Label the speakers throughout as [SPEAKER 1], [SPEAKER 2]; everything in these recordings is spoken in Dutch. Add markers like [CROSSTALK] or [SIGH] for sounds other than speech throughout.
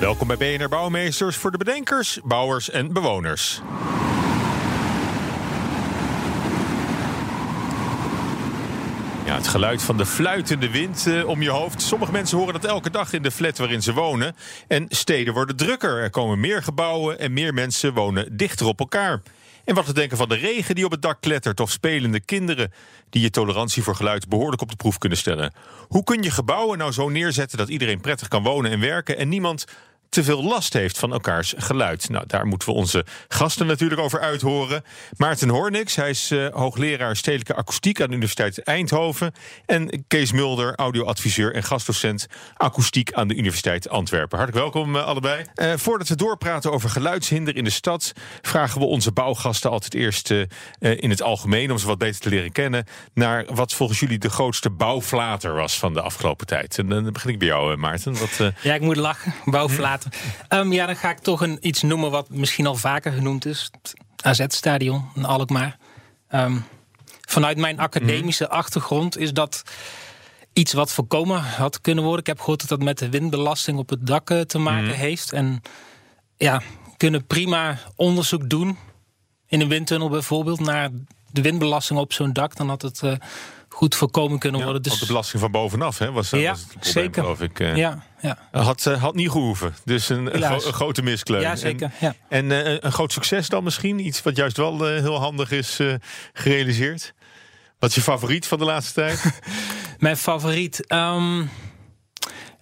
[SPEAKER 1] Welkom bij BNR Bouwmeesters voor de bedenkers, bouwers en bewoners. Ja, het geluid van de fluitende wind eh, om je hoofd. Sommige mensen horen dat elke dag in de flat waarin ze wonen. En steden worden drukker. Er komen meer gebouwen en meer mensen wonen dichter op elkaar. En wat te denken van de regen die op het dak klettert of spelende kinderen die je tolerantie voor geluid behoorlijk op de proef kunnen stellen. Hoe kun je gebouwen nou zo neerzetten dat iedereen prettig kan wonen en werken en niemand te veel last heeft van elkaars geluid. Nou, daar moeten we onze gasten natuurlijk over uithoren. Maarten Hornix, hij is uh, hoogleraar stedelijke akoestiek aan de Universiteit Eindhoven. En Kees Mulder, audioadviseur en gastdocent akoestiek aan de Universiteit Antwerpen. Hartelijk welkom uh, allebei. Uh, voordat we doorpraten over geluidshinder in de stad, vragen we onze bouwgasten altijd eerst in het algemeen, om ze wat beter te leren kennen, naar wat volgens jullie de grootste bouwflater was van de afgelopen tijd. En dan begin ik bij jou, Maarten. Wat,
[SPEAKER 2] ja, ik moet lachen. Bouwflater. Um, ja, dan ga ik toch een, iets noemen wat misschien al vaker genoemd is. Het AZ-stadion in Alkmaar. Um, vanuit mijn academische mm. achtergrond is dat iets wat voorkomen had kunnen worden. Ik heb gehoord dat dat met de windbelasting op het dak te maken mm. heeft. En ja, kunnen prima onderzoek doen in een windtunnel bijvoorbeeld naar de windbelasting op zo'n dak. Dan had het uh, goed voorkomen kunnen worden.
[SPEAKER 1] Dus... de belasting van bovenaf hè, was,
[SPEAKER 2] ja,
[SPEAKER 1] was het probleem,
[SPEAKER 2] zeker.
[SPEAKER 1] geloof ik. Uh,
[SPEAKER 2] ja, ja.
[SPEAKER 1] Had, uh, had niet gehoeven. Dus een, een, gro een grote miskleun.
[SPEAKER 2] Ja, zeker.
[SPEAKER 1] En, en uh, een groot succes dan misschien? Iets wat juist wel heel handig is gerealiseerd? Wat is je favoriet van de laatste tijd? [LAUGHS]
[SPEAKER 2] Mijn favoriet... Um...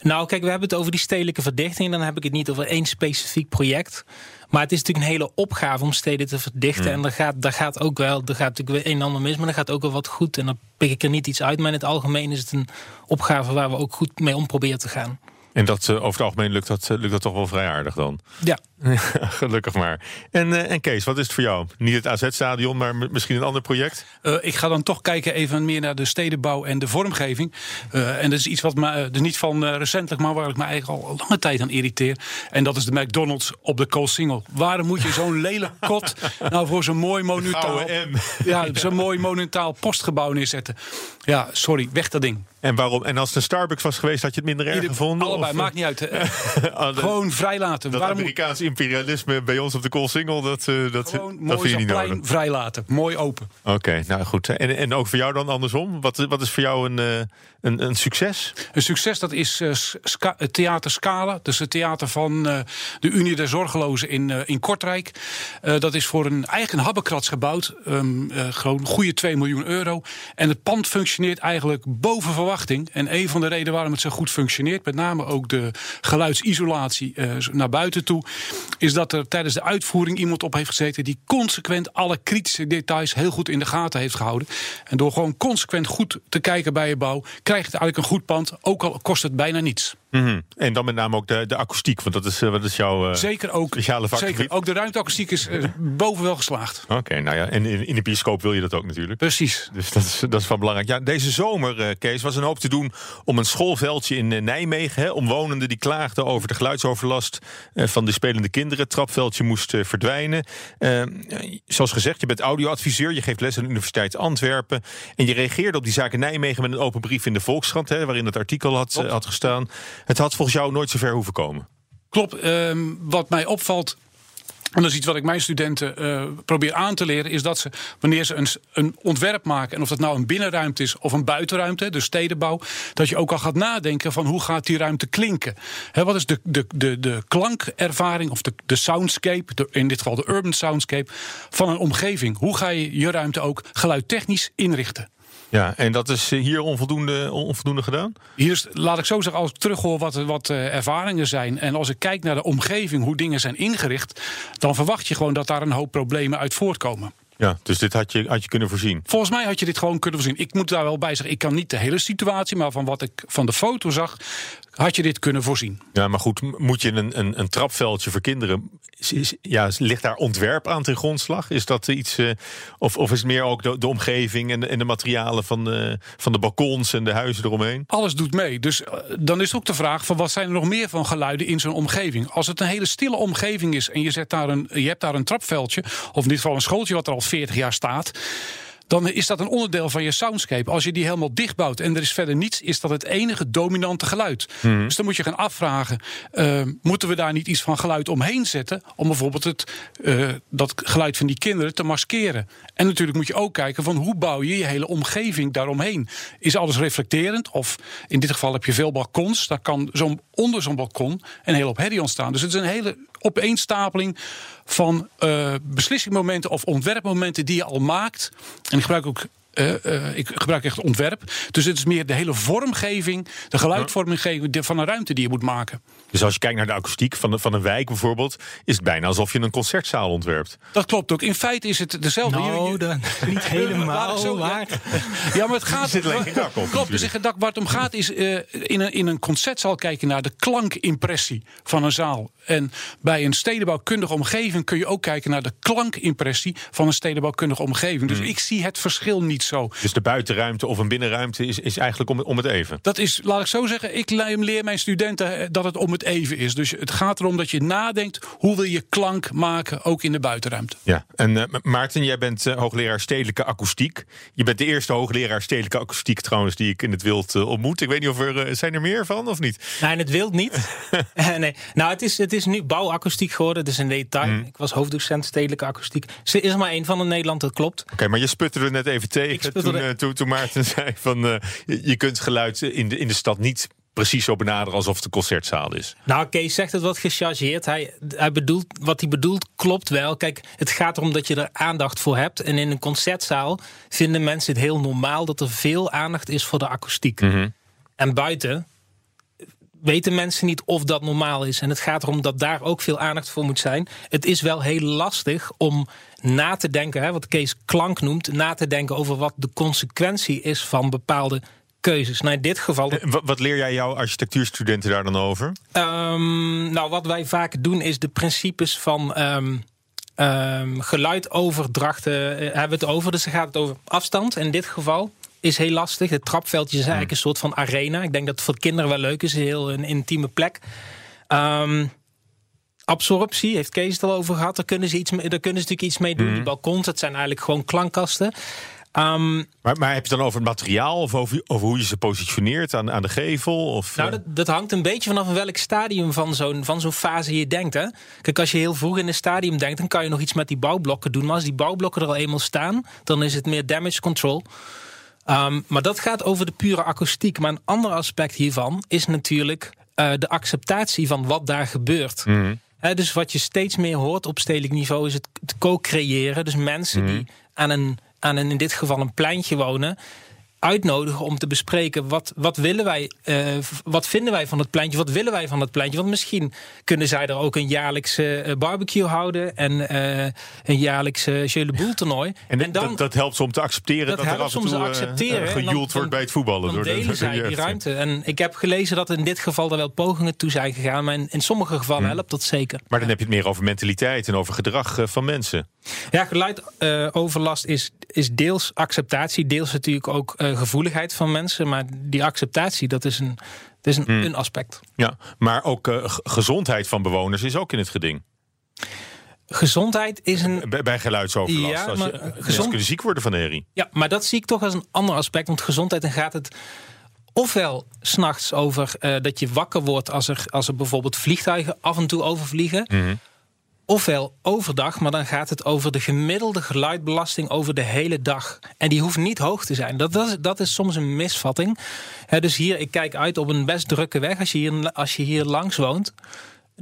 [SPEAKER 2] Nou, kijk, we hebben het over die stedelijke verdichting. Dan heb ik het niet over één specifiek project. Maar het is natuurlijk een hele opgave om steden te verdichten. Mm. En daar gaat, daar gaat ook wel, er gaat natuurlijk weer een en ander mis, maar er gaat ook wel wat goed. En dan pik ik er niet iets uit. Maar in het algemeen is het een opgave waar we ook goed mee om proberen te gaan.
[SPEAKER 1] En dat, uh, over het algemeen lukt dat, uh, lukt dat toch wel vrij aardig dan?
[SPEAKER 2] Ja. [LAUGHS]
[SPEAKER 1] Gelukkig maar. En, uh, en Kees, wat is het voor jou? Niet het AZ-stadion, maar misschien een ander project?
[SPEAKER 3] ik ga dan toch kijken even meer naar de stedenbouw en de vormgeving. en dat is iets wat me, dus niet van recentelijk, maar waar ik me eigenlijk al lange tijd aan irriteer. En dat is de McDonald's op de Koolsingel. Waarom moet je zo'n lelijk [LAUGHS] kot nou voor zo'n mooi monumentaal... Ja, zo'n mooi monumentaal postgebouw neerzetten? Ja, sorry, weg dat ding.
[SPEAKER 1] En waarom? En als het een Starbucks was geweest, had je het minder erg
[SPEAKER 3] Ieder,
[SPEAKER 1] gevonden?
[SPEAKER 3] Allebei,
[SPEAKER 1] of?
[SPEAKER 3] maakt niet uit. [LAUGHS] Gewoon vrijlaten.
[SPEAKER 1] Dat
[SPEAKER 3] Waarom
[SPEAKER 1] Amerikaans imperialisme bij ons op de Koolsingel, dat, uh, dat,
[SPEAKER 3] Gewoon
[SPEAKER 1] dat
[SPEAKER 3] mooi
[SPEAKER 1] vind je niet
[SPEAKER 3] plein
[SPEAKER 1] nodig.
[SPEAKER 3] vrijlaten. Mooi open.
[SPEAKER 1] Oké, okay, nou goed. En, en ook voor jou dan andersom? Wat, wat is voor jou een, uh, een, een succes?
[SPEAKER 3] Een succes, dat is uh, ska, Theater Scala. Dus het theater van uh, de Unie der Zorgelozen in, in Kortrijk. dat is voor een eigen habbekrats gebouwd. Um, gewoon goede 2 miljoen euro. En het pand functioneert eigenlijk boven verwachting. En een van de redenen waarom het zo goed functioneert, met name ook de geluidsisolatie naar buiten toe, is dat er tijdens de uitvoering iemand op heeft gezeten die consequent alle kritische details heel goed in de gaten heeft gehouden. En door gewoon consequent goed te kijken bij je bouw, krijg je eigenlijk een goed pand, ook al kost het bijna niets.
[SPEAKER 1] Mm -hmm. En dan met name ook de, de akoestiek, want dat is, uh, wat is jouw uh,
[SPEAKER 3] zeker ook,
[SPEAKER 1] speciale vakgebied?
[SPEAKER 3] Zeker, ook de ruimteakoestiek is [LAUGHS] uh, boven wel geslaagd.
[SPEAKER 1] Oké, okay, nou ja, en in, in de bioscoop wil je dat ook natuurlijk.
[SPEAKER 3] Precies.
[SPEAKER 1] Dus dat is, dat is wel belangrijk. Ja, deze zomer, Kees, was een hoop te doen om een schoolveldje in Nijmegen. Hè, omwonenden die klaagden over de geluidsoverlast van de spelende kinderen. Het trapveldje moest verdwijnen. zoals gezegd, je bent audioadviseur, je geeft les aan de Universiteit Antwerpen. En je reageerde op die zaak in Nijmegen met een open brief in de Volkskrant, hè, waarin het artikel had, had gestaan. Het had volgens jou nooit zo ver hoeven komen.
[SPEAKER 3] Klopt. Um, wat mij opvalt. En dat is iets wat ik mijn studenten uh, probeer aan te leren, is dat ze, wanneer ze een, een, ontwerp maken, en of dat nou een binnenruimte is of een buitenruimte, dus stedenbouw, dat je ook al gaat nadenken van hoe gaat die ruimte klinken. Wat is de, de, de, de klankervaring of de, de soundscape, in dit geval de urban soundscape, van een omgeving? Hoe ga je je ruimte ook geluidtechnisch inrichten?
[SPEAKER 1] Ja, en dat is hier onvoldoende, onvoldoende gedaan?
[SPEAKER 3] Hier is, laat ik zo zeggen, als ik terughoor wat, wat uh, ervaringen zijn... en als ik kijk naar de omgeving, hoe dingen zijn ingericht... dan verwacht je gewoon dat daar een hoop problemen uit voortkomen.
[SPEAKER 1] Ja, dus dit had je, had je kunnen voorzien.
[SPEAKER 3] Volgens mij had je dit gewoon kunnen voorzien. Ik moet daar wel bij zeggen, ik kan niet de hele situatie, maar van wat ik van de foto zag, had je dit kunnen voorzien.
[SPEAKER 1] Ja, maar goed, moet je een, een, een trapveldje voor kinderen. Ja, ligt daar ontwerp aan ten grondslag? Is dat iets. eh, of, of is het meer ook de, omgeving en de, de materialen van de, van de balkons en de huizen eromheen?
[SPEAKER 3] Alles doet mee. Dus eh, dan is ook de vraag van wat zijn er nog meer van geluiden in zo'n omgeving? Als het een hele stille omgeving is en je, zet daar een, je hebt daar een trapveldje, of in dit geval een schooltje wat er al 40 jaar staat. Dan is dat een onderdeel van je soundscape. Als je die helemaal dichtbouwt en er is verder niets, is dat het enige dominante geluid. Dus dan moet je gaan afvragen: eh, moeten we daar niet iets van geluid omheen zetten? Om bijvoorbeeld het, eh, dat geluid van die kinderen te maskeren. En natuurlijk moet je ook kijken van hoe bouw je je hele omgeving daaromheen. Is alles reflecterend? Of in dit geval heb je veel balkons. Daar kan zo'n, onder zo'n balkon een hele hoop herrie ontstaan. Dus het is een hele opeenstapeling van eh, beslissingmomenten of ontwerpmomenten die je al maakt. En ik gebruik ook. Eh, eh, ik gebruik echt ontwerp. Dus het is meer de hele vormgeving, de geluidvormgeving van een ruimte die je moet maken.
[SPEAKER 1] Dus als je kijkt naar de akoestiek van, de, van een wijk bijvoorbeeld, is het bijna alsof je een concertzaal ontwerpt.
[SPEAKER 3] Dat klopt ook. In feite is het dezelfde.
[SPEAKER 2] Nou,
[SPEAKER 3] je-
[SPEAKER 2] dan [LAUGHS] niet helemaal.
[SPEAKER 3] zo- ja.
[SPEAKER 2] maar...
[SPEAKER 3] Ja, maar het gaat.
[SPEAKER 1] Er zit alleen geen dak op,
[SPEAKER 3] Klopt, er zit geen dak. Waar het om gaat is eh, in, een, in een concertzaal kijken naar de klankimpressie van een zaal. En bij een stedenbouwkundige omgeving kun je ook kijken naar de klankimpressie van een stedenbouwkundige omgeving. Dus ik zie het verschil niet zo.
[SPEAKER 1] Dus de buitenruimte of een binnenruimte is, is eigenlijk om, om het even.
[SPEAKER 3] Dat is, laat ik zo zeggen, ik le- leer mijn studenten eh, dat het om het even is. Dus het gaat erom dat je nadenkt hoe wil je klank maken, ook in de buitenruimte.
[SPEAKER 1] Ja, en eh, Ma- Maarten, jij bent eh, hoogleraar stedelijke akoestiek. Je bent de eerste hoogleraar stedelijke akoestiek trouwens die ik in het wild ontmoet. Ik weet niet of er zijn er meer van of niet.
[SPEAKER 2] Nee, het wilt niet. [LAUGHS] Eh, nee. Nou, het is, het is nu bouwakoestiek geworden. Het is een detail.
[SPEAKER 1] Hmm.
[SPEAKER 2] Ik was hoofddocent stedelijke akoestiek. Er is er maar één van in Nederland, dat klopt.
[SPEAKER 1] Oké, maar je sputterde net even tegen
[SPEAKER 2] sputterde-
[SPEAKER 1] toen, eh, toen, toen Maarten [LAUGHS] zei van eh, je, kunt geluid in de, in de stad niet precies zo benaderen alsof het een concertzaal is.
[SPEAKER 2] Nou, Kees zegt het wat gechargeerd. Hij, hij bedoelt, wat hij bedoelt klopt wel. Kijk, het gaat erom dat je er aandacht voor hebt. En in een concertzaal vinden mensen het heel normaal dat er veel aandacht is voor de akoestiek. En buiten weten mensen niet of dat normaal is. En het gaat erom dat daar ook veel aandacht voor moet zijn. Het is wel heel lastig om na te denken, hè, wat Kees klank noemt, na te denken over wat de consequentie is van bepaalde keuzes. Nou, in dit geval.
[SPEAKER 1] Eh, Wat, leer jij jouw architectuurstudenten daar dan over?
[SPEAKER 2] Ehm, nou, wat wij vaak doen is de principes van ehm, geluidoverdrachten eh, hebben we het over. Dus dan gaat het over afstand. In dit geval is heel lastig. Het trapveldje is eigenlijk een soort van arena. Ik denk dat het voor kinderen wel leuk is. Een heel een intieme plek. Ehm, absorptie, heeft Kees het al over gehad. Daar kunnen ze, iets mee, daar kunnen ze natuurlijk iets mee doen. Die balkons, dat zijn eigenlijk gewoon klankkasten. Ehm,
[SPEAKER 1] Maar, maar heb je het dan over het materiaal of over, over hoe je ze positioneert aan, aan de gevel? Of,
[SPEAKER 2] Nou,
[SPEAKER 1] eh,
[SPEAKER 2] dat, dat hangt een beetje vanaf welk stadium van zo'n van zo'n fase je denkt. Hè? Kijk, als je heel vroeg in een stadium denkt, dan kan je nog iets met die bouwblokken doen. Maar als die bouwblokken er al eenmaal staan, dan is het meer damage control. Ehm, maar dat gaat over de pure akoestiek. Maar een ander aspect hiervan is natuurlijk eh, de acceptatie van wat daar gebeurt. Hè, dus wat je steeds meer hoort op stedelijk niveau is het, co-creëren. Dus mensen die aan een, aan een, in dit geval een pleintje wonen, uitnodigen om te bespreken wat, wat willen wij, eh, wat vinden wij van het pleintje, wat willen wij van het pleintje. Want misschien kunnen zij er ook een jaarlijkse eh, barbecue houden en eh, een jaarlijkse Jeu de Boel toernooi.
[SPEAKER 1] en dat, dat helpt ze om te accepteren dat,
[SPEAKER 2] dat
[SPEAKER 1] er af en toe
[SPEAKER 2] te accepteren, en dan-
[SPEAKER 1] gejoeld
[SPEAKER 2] dan-
[SPEAKER 1] wordt bij het voetballen.
[SPEAKER 2] dan
[SPEAKER 1] door de-
[SPEAKER 2] delen
[SPEAKER 1] door de
[SPEAKER 2] zij die ruimte. En ik heb gelezen dat in dit geval er wel pogingen toe zijn gegaan. Maar in, in sommige gevallen helpt dat zeker.
[SPEAKER 1] Maar dan heb je het meer over mentaliteit en over gedrag van mensen.
[SPEAKER 2] Ja, geluidoverlast is, is deels acceptatie, deels natuurlijk ook eh, gevoeligheid van mensen. Maar die acceptatie, dat is een, dat is een, een aspect.
[SPEAKER 1] Ja, maar ook eh, gezondheid van bewoners is ook in het geding.
[SPEAKER 2] Gezondheid is een.
[SPEAKER 1] Bij, bij geluidsoverlast.
[SPEAKER 2] Ja,
[SPEAKER 1] Als
[SPEAKER 2] maar,
[SPEAKER 1] je,
[SPEAKER 2] eh, gezond-
[SPEAKER 1] kunnen ziek worden van herrie.
[SPEAKER 2] Ja, maar dat zie ik toch als een ander aspect. Want gezondheid, dan gaat het ofwel s'nachts over dat je wakker wordt als er, als er bijvoorbeeld vliegtuigen af en toe overvliegen. Ofwel overdag, maar dan gaat het over de gemiddelde geluidbelasting over de hele dag. En die hoeft niet hoog te zijn. Dat, dat, is, soms een misvatting. Dus hier, ik kijk uit op een best drukke weg. Als je hier, als je hier langs woont,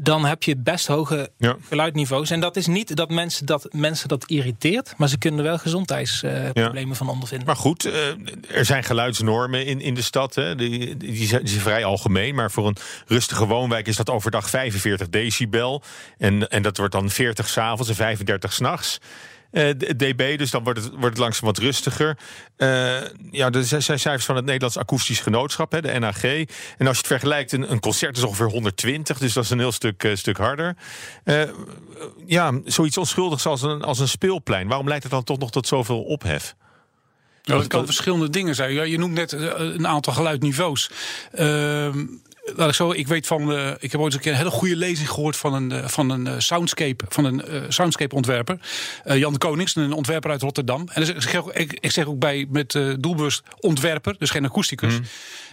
[SPEAKER 2] dan heb je best hoge
[SPEAKER 1] Ja.
[SPEAKER 2] geluidniveaus. En dat is niet dat mensen dat, mensen dat irriteert, maar ze kunnen er wel gezondheidsproblemen van ondervinden.
[SPEAKER 1] Maar goed, eh, er zijn geluidsnormen in, in de stad. Hè. Die, die, zijn, die zijn vrij algemeen. Maar voor een rustige woonwijk is dat overdag 45 decibel. En, en dat wordt dan 40 s'avonds en 35 s'nachts. Eh, dB, dus dan wordt het, wordt het langzaam wat rustiger. Eh, ja, er zijn cijfers van het Nederlands Akoestisch Genootschap, hè, de NAG. En als je het vergelijkt, een, een concert is ongeveer 120, dus dat is een heel stuk, eh, stuk harder. Ja, zoiets onschuldigs als een, als een speelplein. Waarom leidt het dan toch nog tot zoveel ophef?
[SPEAKER 3] Ja, dat kan verschillende dingen zijn. Ja, je noemt net een aantal geluidniveaus. Ehm, laat ik zo, ik weet van, eh, ik heb ooit een keer een hele goede lezing gehoord van een, eh, van een eh, soundscape, van een soundscape ontwerper, Jan de Konings, een ontwerper uit Rotterdam. En ik zeg ook, ik, zeg ook bij met doelbewust ontwerper, dus geen akoesticus.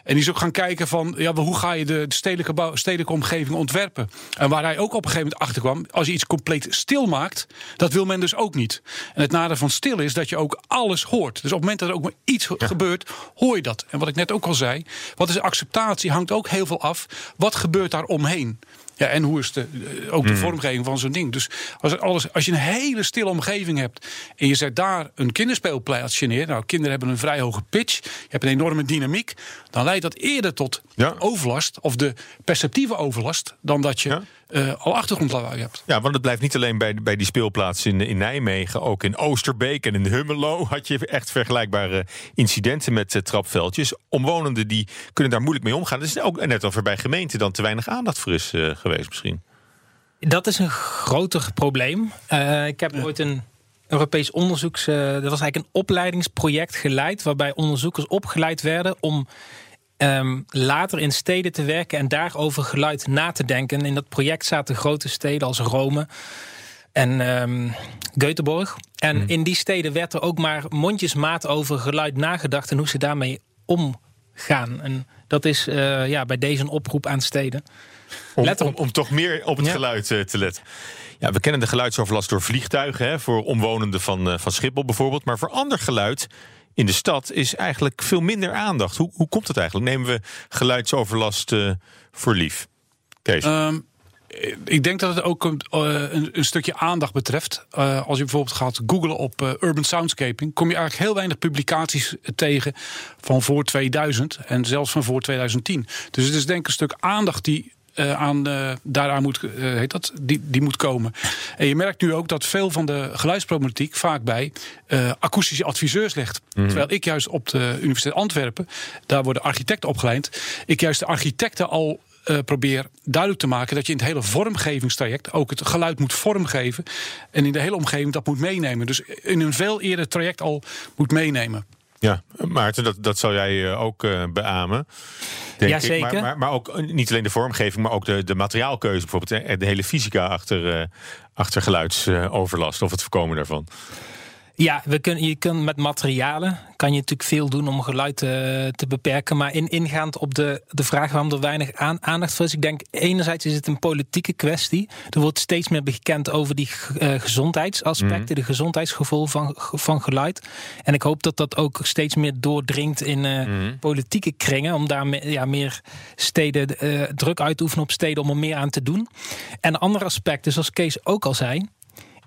[SPEAKER 3] En die is ook gaan kijken van, ja, hoe ga je de, de stedelijke, bouw, stedelijke omgeving ontwerpen? En waar hij ook op een gegeven moment achter kwam, als je iets compleet stil maakt, dat wil men dus ook niet. En het nadeel van stil is dat je ook alles hoort. Dus op het moment dat er ook maar iets gebeurt, hoor je dat. En wat ik net ook al zei, wat is acceptatie hangt ook heel veel af. Wat gebeurt daar omheen? Ja, en hoe is de, eh, ook de vormgeving van zo'n ding? Dus als, alles, als je een hele stille omgeving hebt en je zet daar een kinderspeelplaatsje neer. Nou, kinderen hebben een vrij hoge pitch. Je hebt een enorme dynamiek. Dan leidt dat eerder tot
[SPEAKER 1] Ja.
[SPEAKER 3] overlast of de perceptieve overlast dan dat je
[SPEAKER 1] Ja.
[SPEAKER 3] Eh, al achtergrondlawaai hebt.
[SPEAKER 1] Ja, want het blijft niet alleen bij, bij die speelplaats in, in Nijmegen. Ook in Oosterbeek en in Hummelo [LAUGHS] had je echt vergelijkbare incidenten met eh, trapveldjes. Omwonenden die kunnen daar moeilijk mee omgaan. Er is ook net over bij gemeenten dan te weinig aandacht voor is eh, geweest misschien.
[SPEAKER 2] Dat is een groter probleem. Eh, ik heb ooit een Europees onderzoeks. eh, dat was eigenlijk een opleidingsproject geleid. waarbij onderzoekers opgeleid werden om ehm, later in steden te werken. en daarover geluid na te denken. En in dat project zaten grote steden als Rome en ehm Göteborg. En in die steden werd er ook maar mondjesmaat over geluid nagedacht. en hoe ze daarmee omgaan. En dat is eh, ja, bij deze een oproep aan steden.
[SPEAKER 1] Om,
[SPEAKER 2] Let
[SPEAKER 1] om, om toch meer op het
[SPEAKER 2] Ja.
[SPEAKER 1] geluid eh, te letten. Ja, we kennen de geluidsoverlast door vliegtuigen, hè, voor omwonenden van, eh, van Schiphol bijvoorbeeld. Maar voor ander geluid in de stad is eigenlijk veel minder aandacht. Hoe, hoe komt het eigenlijk? Nemen we geluidsoverlast eh, voor lief? Kees.
[SPEAKER 3] Ehm, ik denk dat het ook een, eh, een, een stukje aandacht betreft. Eh, als je bijvoorbeeld gaat googlen op urban soundscaping, kom je eigenlijk heel weinig publicaties tegen van voor 2000 en zelfs van voor 2010. Dus het is denk ik een stuk aandacht die. Eh, aan, eh, daaraan moet, eh, heet dat, die, die moet komen. En je merkt nu ook dat veel van de geluidsproblematiek vaak bij akoestische adviseurs ligt. Terwijl ik juist op de Universiteit Antwerpen, daar worden architecten opgeleid, ik juist de architecten al probeer duidelijk te maken dat je in het hele vormgevingstraject ook het geluid moet vormgeven. En in de hele omgeving dat moet meenemen. Dus in een veel eerder traject al moet meenemen.
[SPEAKER 1] Ja, Maarten, dat, dat zou jij eh, ook eh, beamen. Denk
[SPEAKER 2] Ja,
[SPEAKER 1] ik.
[SPEAKER 2] zeker.
[SPEAKER 1] Maar, maar, maar ook eh, niet alleen de vormgeving, maar ook de, de materiaalkeuze. Bijvoorbeeld eh, de hele fysica achter, achter geluidsoverlast of het voorkomen daarvan.
[SPEAKER 2] Ja, we je kunt met materialen kan je natuurlijk veel doen om geluid eh, te beperken. Maar in, ingaand op de, de vraag waarom er weinig aan, aandacht voor is. Ik denk enerzijds is het een politieke kwestie. Er wordt steeds meer bekend over die eh, gezondheidsaspecten. De gezondheidsgevolgen van, van geluid. En ik hoop dat dat ook steeds meer doordringt in eh, politieke kringen. Om daar me- ja, meer steden druk uit te oefenen op steden om er meer aan te doen. En een ander aspect is, zoals Kees ook al zei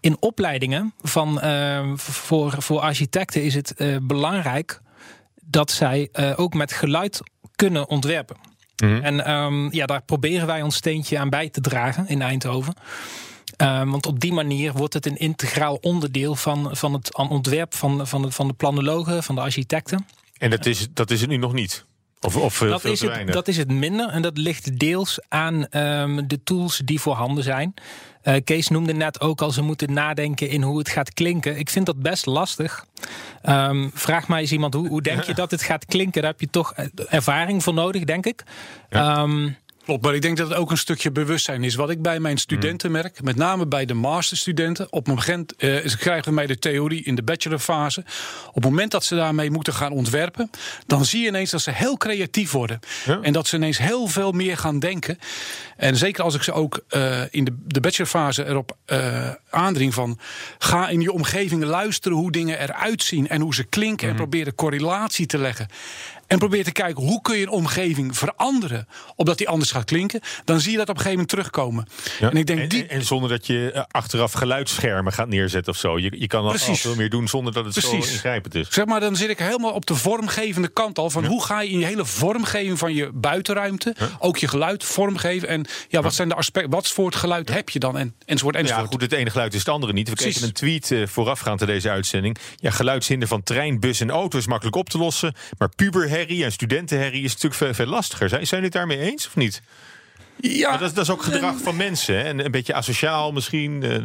[SPEAKER 2] in opleidingen van, eh, voor, voor architecten is het eh, belangrijk dat zij eh, ook met geluid kunnen ontwerpen. En ehm, ja, daar proberen wij ons steentje aan bij te dragen in Eindhoven. Ehm, want op die manier wordt het een integraal onderdeel van, van het ontwerp van, van, de, van de planologen, van de architecten.
[SPEAKER 1] En dat is, dat is het nu nog niet. Of, of veel,
[SPEAKER 2] Dat
[SPEAKER 1] veel
[SPEAKER 2] is, het, dat is het minder en dat ligt deels aan ehm, de tools die voorhanden zijn. Eh, Kees noemde net ook al, ze moeten nadenken in hoe het gaat klinken. Ik vind dat best lastig. Ehm, vraag maar eens iemand, hoe, hoe denk je [LAUGHS] dat het gaat klinken? Daar heb je toch eh, ervaring voor nodig, denk ik. Ehm,
[SPEAKER 3] Klopt, maar ik denk dat het ook een stukje bewustzijn is. Wat ik bij mijn studenten merk, met name bij de masterstudenten. Op het moment, eh, ze krijgen mij de theorie in de bachelorfase. Op het moment dat ze daarmee moeten gaan ontwerpen, dan zie je ineens dat ze heel creatief worden.
[SPEAKER 1] Ja.
[SPEAKER 3] En dat ze ineens heel veel meer gaan denken. En zeker als ik ze ook eh, in de, de bachelorfase erop eh, aandring van... ga in je omgeving luisteren hoe dingen eruit zien en hoe ze klinken... en probeer de correlatie te leggen. En probeert te kijken hoe kun je een omgeving veranderen, opdat die anders gaat klinken, dan zie je dat op een gegeven moment terugkomen.
[SPEAKER 1] Ja.
[SPEAKER 3] En ik denk
[SPEAKER 1] en,
[SPEAKER 3] die.
[SPEAKER 1] en zonder dat je eh, achteraf geluidsschermen gaat neerzetten of zo. Je, je kan al
[SPEAKER 3] Precies.
[SPEAKER 1] veel meer doen zonder dat het zo ingrijpend is.
[SPEAKER 3] Zeg maar, dan zit ik helemaal op de vormgevende kant al. Van hoe ga je in je hele vormgeving van je buitenruimte ook je geluid vormgeven. En ja, wat zijn de aspecten, wat voor het geluid heb je dan? En, enzovoort,
[SPEAKER 1] Ja,
[SPEAKER 3] enzovoort.
[SPEAKER 1] goed, het ene geluid is het andere niet. We kregen een tweet eh, voorafgaand aan deze uitzending. Ja, geluidshinder van trein, bus en auto is makkelijk op te lossen. Maar puberherrie en studentenherrie is natuurlijk veel, veel lastiger. Zijn, zijn jullie het daarmee eens of niet?
[SPEAKER 3] ja,
[SPEAKER 1] Maar dat, dat is ook gedrag van mensen. Hè? En een beetje asociaal misschien. eh,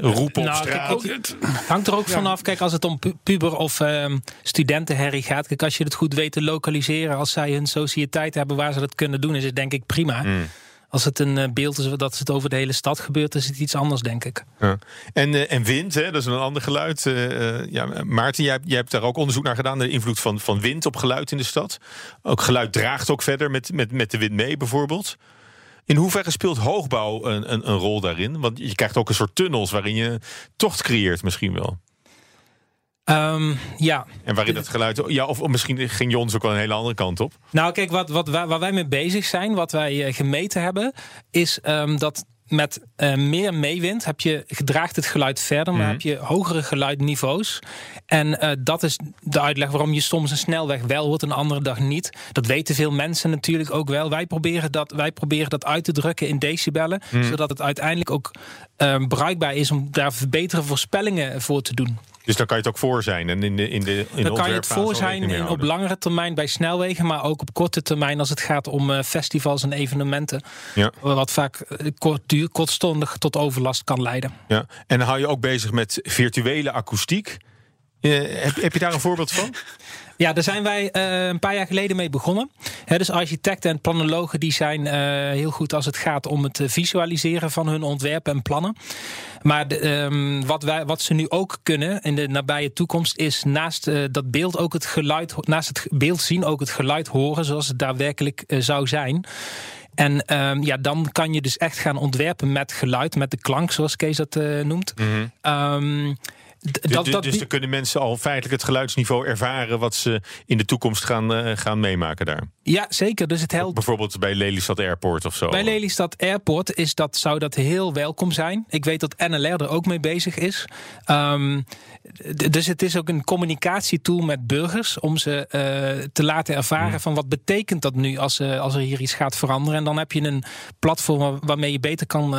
[SPEAKER 1] roepen op
[SPEAKER 2] Nou, kijk,
[SPEAKER 1] straat.
[SPEAKER 3] het-
[SPEAKER 2] Hangt er ook vanaf, kijk, als het om pu- puber of ehm, studentenherrie gaat. Kijk, als je het goed weet te lokaliseren, als zij hun sociëteit hebben waar ze dat kunnen doen, is het denk ik prima.
[SPEAKER 1] Hmm.
[SPEAKER 2] Als het een eh, beeld is dat het over de hele stad gebeurt, is het iets anders, denk ik.
[SPEAKER 1] Ja. En, eh, en wind, hè, dat is een ander geluid. Eh, ja, Maarten, jij hebt daar ook onderzoek naar gedaan. De invloed van, van wind op geluid in de stad. Ook geluid draagt ook verder met, met, met de wind mee, bijvoorbeeld. In hoeverre speelt hoogbouw een, een, een rol daarin? Want je krijgt ook een soort tunnels waarin je tocht creëert, misschien wel.
[SPEAKER 2] Ehm, ja,
[SPEAKER 1] En waarin het geluid. Ja, of, of misschien ging Jons ook wel een hele andere kant op.
[SPEAKER 2] Nou, kijk, wat, wat, waar, waar wij mee bezig zijn, wat wij eh, gemeten hebben, is ehm, dat met eh, meer meewind heb je, gedraagt het geluid verder, maar heb je hogere geluidniveaus. En eh, dat is de uitleg waarom je soms een snelweg wel hoort en een andere dag niet. Dat weten veel mensen natuurlijk ook wel. Wij proberen dat, wij proberen dat uit te drukken in decibellen, zodat het uiteindelijk ook eh, bruikbaar is om daar betere voorspellingen voor te doen.
[SPEAKER 1] Dus daar kan je het ook voor zijn. En in de, in de, in
[SPEAKER 2] Dan kan je het voor zijn in, op langere termijn bij snelwegen, maar ook op korte termijn als het gaat om eh, festivals en evenementen.
[SPEAKER 1] Ja.
[SPEAKER 2] Wat vaak eh, kort, duur, kortstondig tot overlast kan leiden.
[SPEAKER 1] Ja. En hou je ook bezig met virtuele akoestiek. Eh, heb, heb je daar een voorbeeld van? [LAUGHS]
[SPEAKER 2] Ja, daar zijn wij een paar jaar geleden mee begonnen. Dus architecten en planologen die zijn heel goed als het gaat om het visualiseren van hun ontwerpen en plannen. Maar de, ehm, wat, wij, wat ze nu ook kunnen in de nabije toekomst is naast eh, dat beeld ook het geluid, naast het beeld zien ook het geluid horen zoals het daadwerkelijk eh, zou zijn. En ehm, ja, dan kan je dus echt gaan ontwerpen met geluid, met de klank, zoals Kees dat eh, noemt. Ehm,
[SPEAKER 1] Dus,
[SPEAKER 2] dat,
[SPEAKER 1] dus-
[SPEAKER 2] dat,
[SPEAKER 1] dus dan kunnen mensen al feitelijk het geluidsniveau ervaren wat ze in de toekomst gaan, eh, gaan meemaken daar.
[SPEAKER 2] ja, zeker. Dus het helpt.
[SPEAKER 1] Bijvoorbeeld bij Lelystad Airport of zo.
[SPEAKER 2] Bij Lelystad Airport is dat, zou dat heel welkom zijn. Ik weet dat NLR er ook mee bezig is. Ehm, dus het is ook een communicatietool met burgers om ze eh, te laten ervaren van wat betekent dat nu als, eh, als er hier iets gaat veranderen. En dan heb je een platform waar- waarmee je beter kan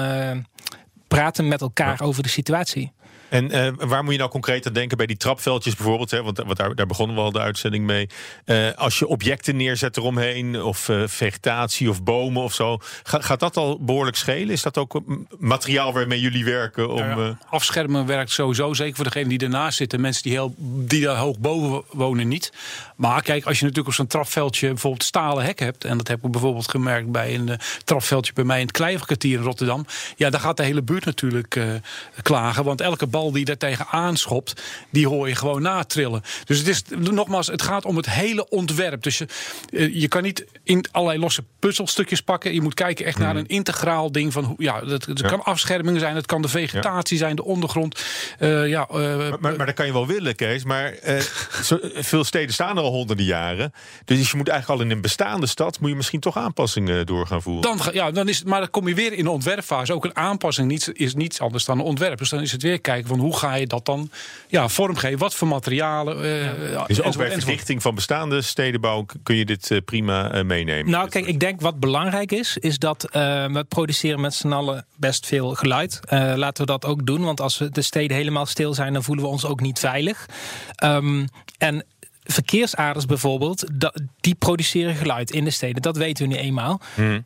[SPEAKER 2] praten met elkaar over de situatie.
[SPEAKER 1] En eh, waar moet je nou concreet aan denken bij die trapveldjes bijvoorbeeld? Hè? Want, want daar, daar begonnen we al de uitzending mee. Eh, als je objecten neerzet eromheen, of eh, vegetatie of bomen of zo. ga- gaat dat al behoorlijk schelen? Is dat ook materiaal waarmee jullie werken? Om,
[SPEAKER 3] Nou ja, afschermen werkt sowieso, zeker voor degenen die ernaast zitten. Mensen die, heel, die daar hoog boven wonen niet. Maar kijk, als je natuurlijk op zo'n trapveldje bijvoorbeeld stalen hek hebt... en dat heb ik bijvoorbeeld gemerkt bij een trapveldje bij mij in het Kleiverkwartier in Rotterdam... ja, dan gaat de hele buurt natuurlijk klagen. Want elke bal die daar tegenaan schopt, die hoor je gewoon natrillen. Dus het is, nogmaals, het gaat om het hele ontwerp. Dus je, eh, je kan niet in allerlei losse puzzelstukjes pakken. Je moet kijken echt naar een integraal ding van... hoe- ja, dat, het kan afscherming zijn, het kan de vegetatie zijn, de ondergrond. Eh, ja, eh,
[SPEAKER 1] maar, maar, maar dat kan je wel willen, Kees. Maar [LAUGHS] veel steden staan er al honderden jaren. Dus je moet eigenlijk al in een bestaande stad... moet je misschien toch aanpassingen door gaan voeren.
[SPEAKER 3] dan, ja, dan is maar dan kom je weer in de ontwerpfase. Ook een aanpassing niet, is niets anders dan een ontwerp. Dus dan is het weer kijken van hoe ga je dat dan ja, vormgeven? Wat voor materialen? eh,
[SPEAKER 1] dus ook bij
[SPEAKER 3] enzovoort.
[SPEAKER 1] verlichting van bestaande stedenbouw... kun je dit eh, prima meenemen.
[SPEAKER 2] Nou, kijk, ik denk wat belangrijk is, is dat eh, we produceren met z'n allen best veel geluid. Eh, laten we dat ook doen, want als we de steden helemaal stil zijn, dan voelen we ons ook niet veilig. Ehm, en verkeersaders bijvoorbeeld, die produceren geluid in de steden. Dat weten we nu eenmaal.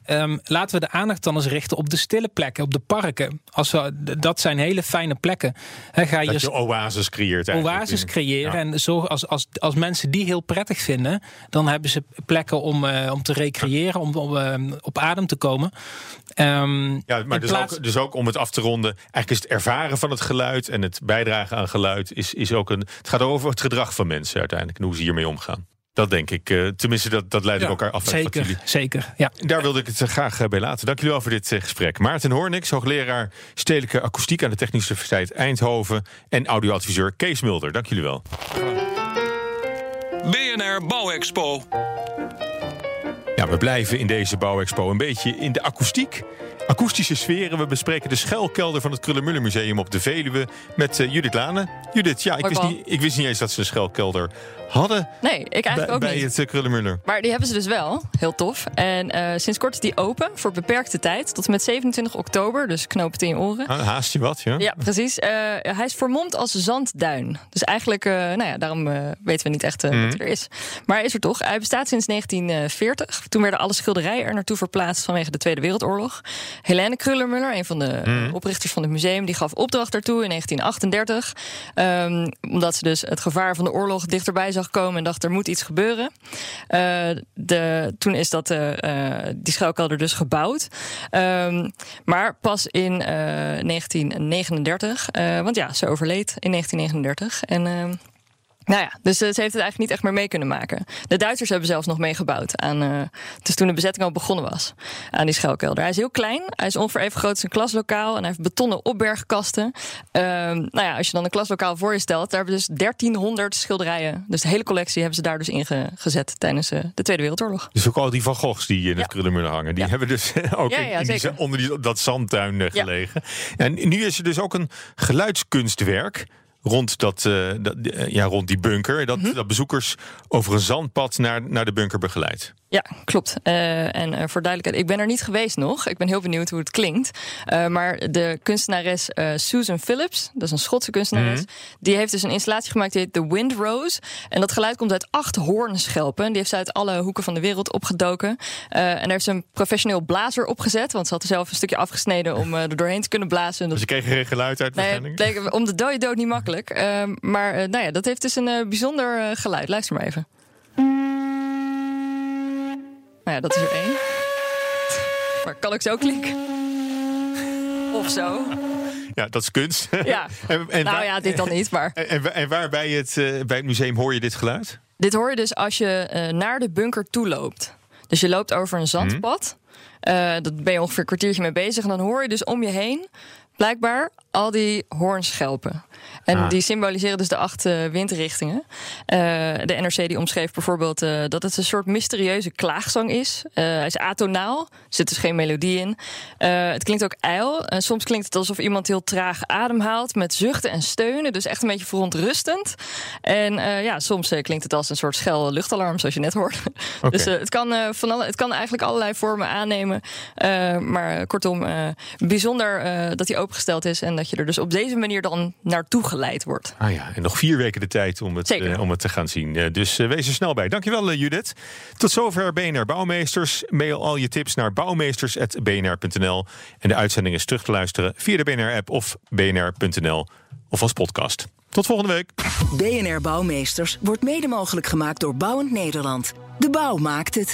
[SPEAKER 2] Ehm, laten we de aandacht dan eens richten op de stille plekken, op de parken. Als we, dat zijn hele fijne plekken. He, ga je
[SPEAKER 1] dat je oases creëert
[SPEAKER 2] oases
[SPEAKER 1] in-
[SPEAKER 2] creëren.
[SPEAKER 1] Ja.
[SPEAKER 2] En zorg als, als, als mensen die heel prettig vinden, dan hebben ze plekken om, eh, om te recreëren, om, om eh, op adem te komen. Ehm,
[SPEAKER 1] Ja, maar dus,
[SPEAKER 2] plaats-
[SPEAKER 1] ook, dus ook om het af te ronden. Eigenlijk is het ervaren van het geluid en het bijdragen aan geluid. Is, is ook een, het gaat over het gedrag van mensen uiteindelijk. Hoe ze hiermee omgaan. Dat denk ik. eh, tenminste, dat, dat leidt
[SPEAKER 3] Ja,
[SPEAKER 1] elkaar af.
[SPEAKER 2] Zeker,
[SPEAKER 1] jullie-
[SPEAKER 2] zeker. Ja.
[SPEAKER 1] Daar wilde ik het eh, graag eh, bij laten. Dank jullie wel voor dit gesprek. Maarten Hoorniks, hoogleraar stedelijke akoestiek aan de Technische Universiteit Eindhoven. En audioadviseur Kees Mulder. Dank jullie wel.
[SPEAKER 4] BNR Bouwexpo.
[SPEAKER 1] Ja, we blijven in deze bouwexpo een beetje in de akoestiek. Akoestische sferen. We bespreken de schuilkelder van het Krullenmuller Museum op de Veluwe met eh, Judith Lane. Judith, ja, ik wist, niet, ik wist niet eens dat ze een schuilkelder hadden
[SPEAKER 5] Nee, ik eigenlijk
[SPEAKER 1] bij,
[SPEAKER 5] ook
[SPEAKER 1] bij
[SPEAKER 5] niet.
[SPEAKER 1] het uh, Krullenmuller.
[SPEAKER 5] Maar die hebben ze dus wel. Heel tof. En eh, sinds kort is die open voor beperkte tijd. Tot en met 27 oktober. Dus knoop het in je oren.
[SPEAKER 1] Ah, haast je wat, ja?
[SPEAKER 5] Ja, precies. Eh, hij is vermomd als zandduin. Dus eigenlijk, eh, nou ja, daarom eh, weten we niet echt eh,
[SPEAKER 1] Mhm.
[SPEAKER 5] wat hij er is. Maar hij is er toch. Hij bestaat sinds 1940. Toen werden alle schilderijen er naartoe verplaatst vanwege de Tweede Wereldoorlog. Helene Krullermuller, een van de
[SPEAKER 1] Mhm.
[SPEAKER 5] oprichters van het museum, die gaf opdracht daartoe in 1938. Ehm, omdat ze dus het gevaar van de oorlog dichterbij zag komen en dacht er moet iets gebeuren. Eh, de, toen is dat, eh, die schuilkelder dus gebouwd. Ehm, maar pas in eh, 1939, eh, want ja, ze overleed in 1939. En ehm, nou ja, dus eh, ze heeft het eigenlijk niet echt meer mee kunnen maken. De Duitsers hebben zelfs nog meegebouwd aan. eh dus toen de bezetting al begonnen was aan die schuilkelder. Hij is heel klein. Hij is ongeveer even groot als een klaslokaal. En hij heeft betonnen opbergkasten. Ehm, nou ja, als je dan een klaslokaal voor je stelt, daar hebben dus 1300 schilderijen. Dus de hele collectie hebben ze daar dus in ge- gezet tijdens eh, de Tweede Wereldoorlog.
[SPEAKER 1] Dus ook al die Van Goghs die in
[SPEAKER 5] Ja.
[SPEAKER 1] het Krullenmuller hangen, die
[SPEAKER 5] Ja.
[SPEAKER 1] hebben dus [LAUGHS] ook
[SPEAKER 5] Ja,
[SPEAKER 1] in-
[SPEAKER 5] ja,
[SPEAKER 1] in die, onder die, dat zandtuin
[SPEAKER 5] Ja.
[SPEAKER 1] gelegen. En nu is er dus ook een geluidskunstwerk rond, dat, eh, dat, eh, ja, rond die bunker. Dat,
[SPEAKER 5] Mhm.
[SPEAKER 1] dat bezoekers over een zandpad naar, naar de bunker begeleidt.
[SPEAKER 5] Ja, klopt. Eh, en eh, voor duidelijkheid, ik ben er niet geweest nog. Ik ben heel benieuwd hoe het klinkt. Eh, maar de kunstenares Susan Phillips, dat is een Schotse kunstenares, die heeft dus een installatie gemaakt die heet The Wind Rose. En dat geluid komt uit acht hoornschelpen. Die heeft ze uit alle hoeken van de wereld opgedoken. En daar heeft ze een professioneel blazer opgezet, want ze had er zelf een stukje afgesneden om er doorheen te kunnen blazen.
[SPEAKER 1] Dus
[SPEAKER 5] Dat
[SPEAKER 1] ze kregen geen geluid uit
[SPEAKER 5] Nee, het bleek om de dode dood niet makkelijk. Maar nou ja, dat heeft dus een bijzonder geluid. Luister maar even. Nou ja, dat is er één. Maar kan ik zo klinken? Of zo?
[SPEAKER 1] Ja, dat is kunst.
[SPEAKER 5] Ja. [LAUGHS]
[SPEAKER 1] en, en
[SPEAKER 5] nou
[SPEAKER 1] waar-
[SPEAKER 5] ja, dit dan niet, maar...
[SPEAKER 1] En, en, waar bij het, eh, bij het museum hoor je dit geluid?
[SPEAKER 5] Dit hoor je dus als je eh, naar de bunker toe loopt. Dus je loopt over een zandpad. Eh dat ben je ongeveer een kwartiertje mee bezig. En dan hoor je dus om je heen, blijkbaar, al die hoornschelpen. En
[SPEAKER 1] Ah.
[SPEAKER 5] die symboliseren dus de acht eh, windrichtingen. Eh, de NRC die omschreef bijvoorbeeld eh, dat het een soort mysterieuze klaagzang is. Hij is atonaal, er zit dus geen melodie in. Het klinkt ook ijl. En soms klinkt het alsof iemand heel traag ademhaalt met zuchten en steunen. Dus echt een beetje verontrustend. En ja, soms klinkt het als een soort schel luchtalarm, zoals je net hoorde. Dus het, kan, van alle, het kan eigenlijk allerlei vormen aannemen. Maar kortom, bijzonder dat hij opengesteld is. En dat je er dus op deze manier dan naartoe geleid wordt.
[SPEAKER 1] Ah ja, en nog vier weken de tijd om het, eh, om het te gaan zien. Eh, dus eh, wees er snel bij. Dankjewel Judith. Tot zover BNR Bouwmeesters. Mail al je tips naar bouwmeesters.bnr.nl. En de uitzending is terug te luisteren via de BNR-app of bnr.nl of als podcast. Tot volgende week.
[SPEAKER 6] BNR Bouwmeesters wordt mede mogelijk gemaakt door Bouwend Nederland. De bouw maakt het.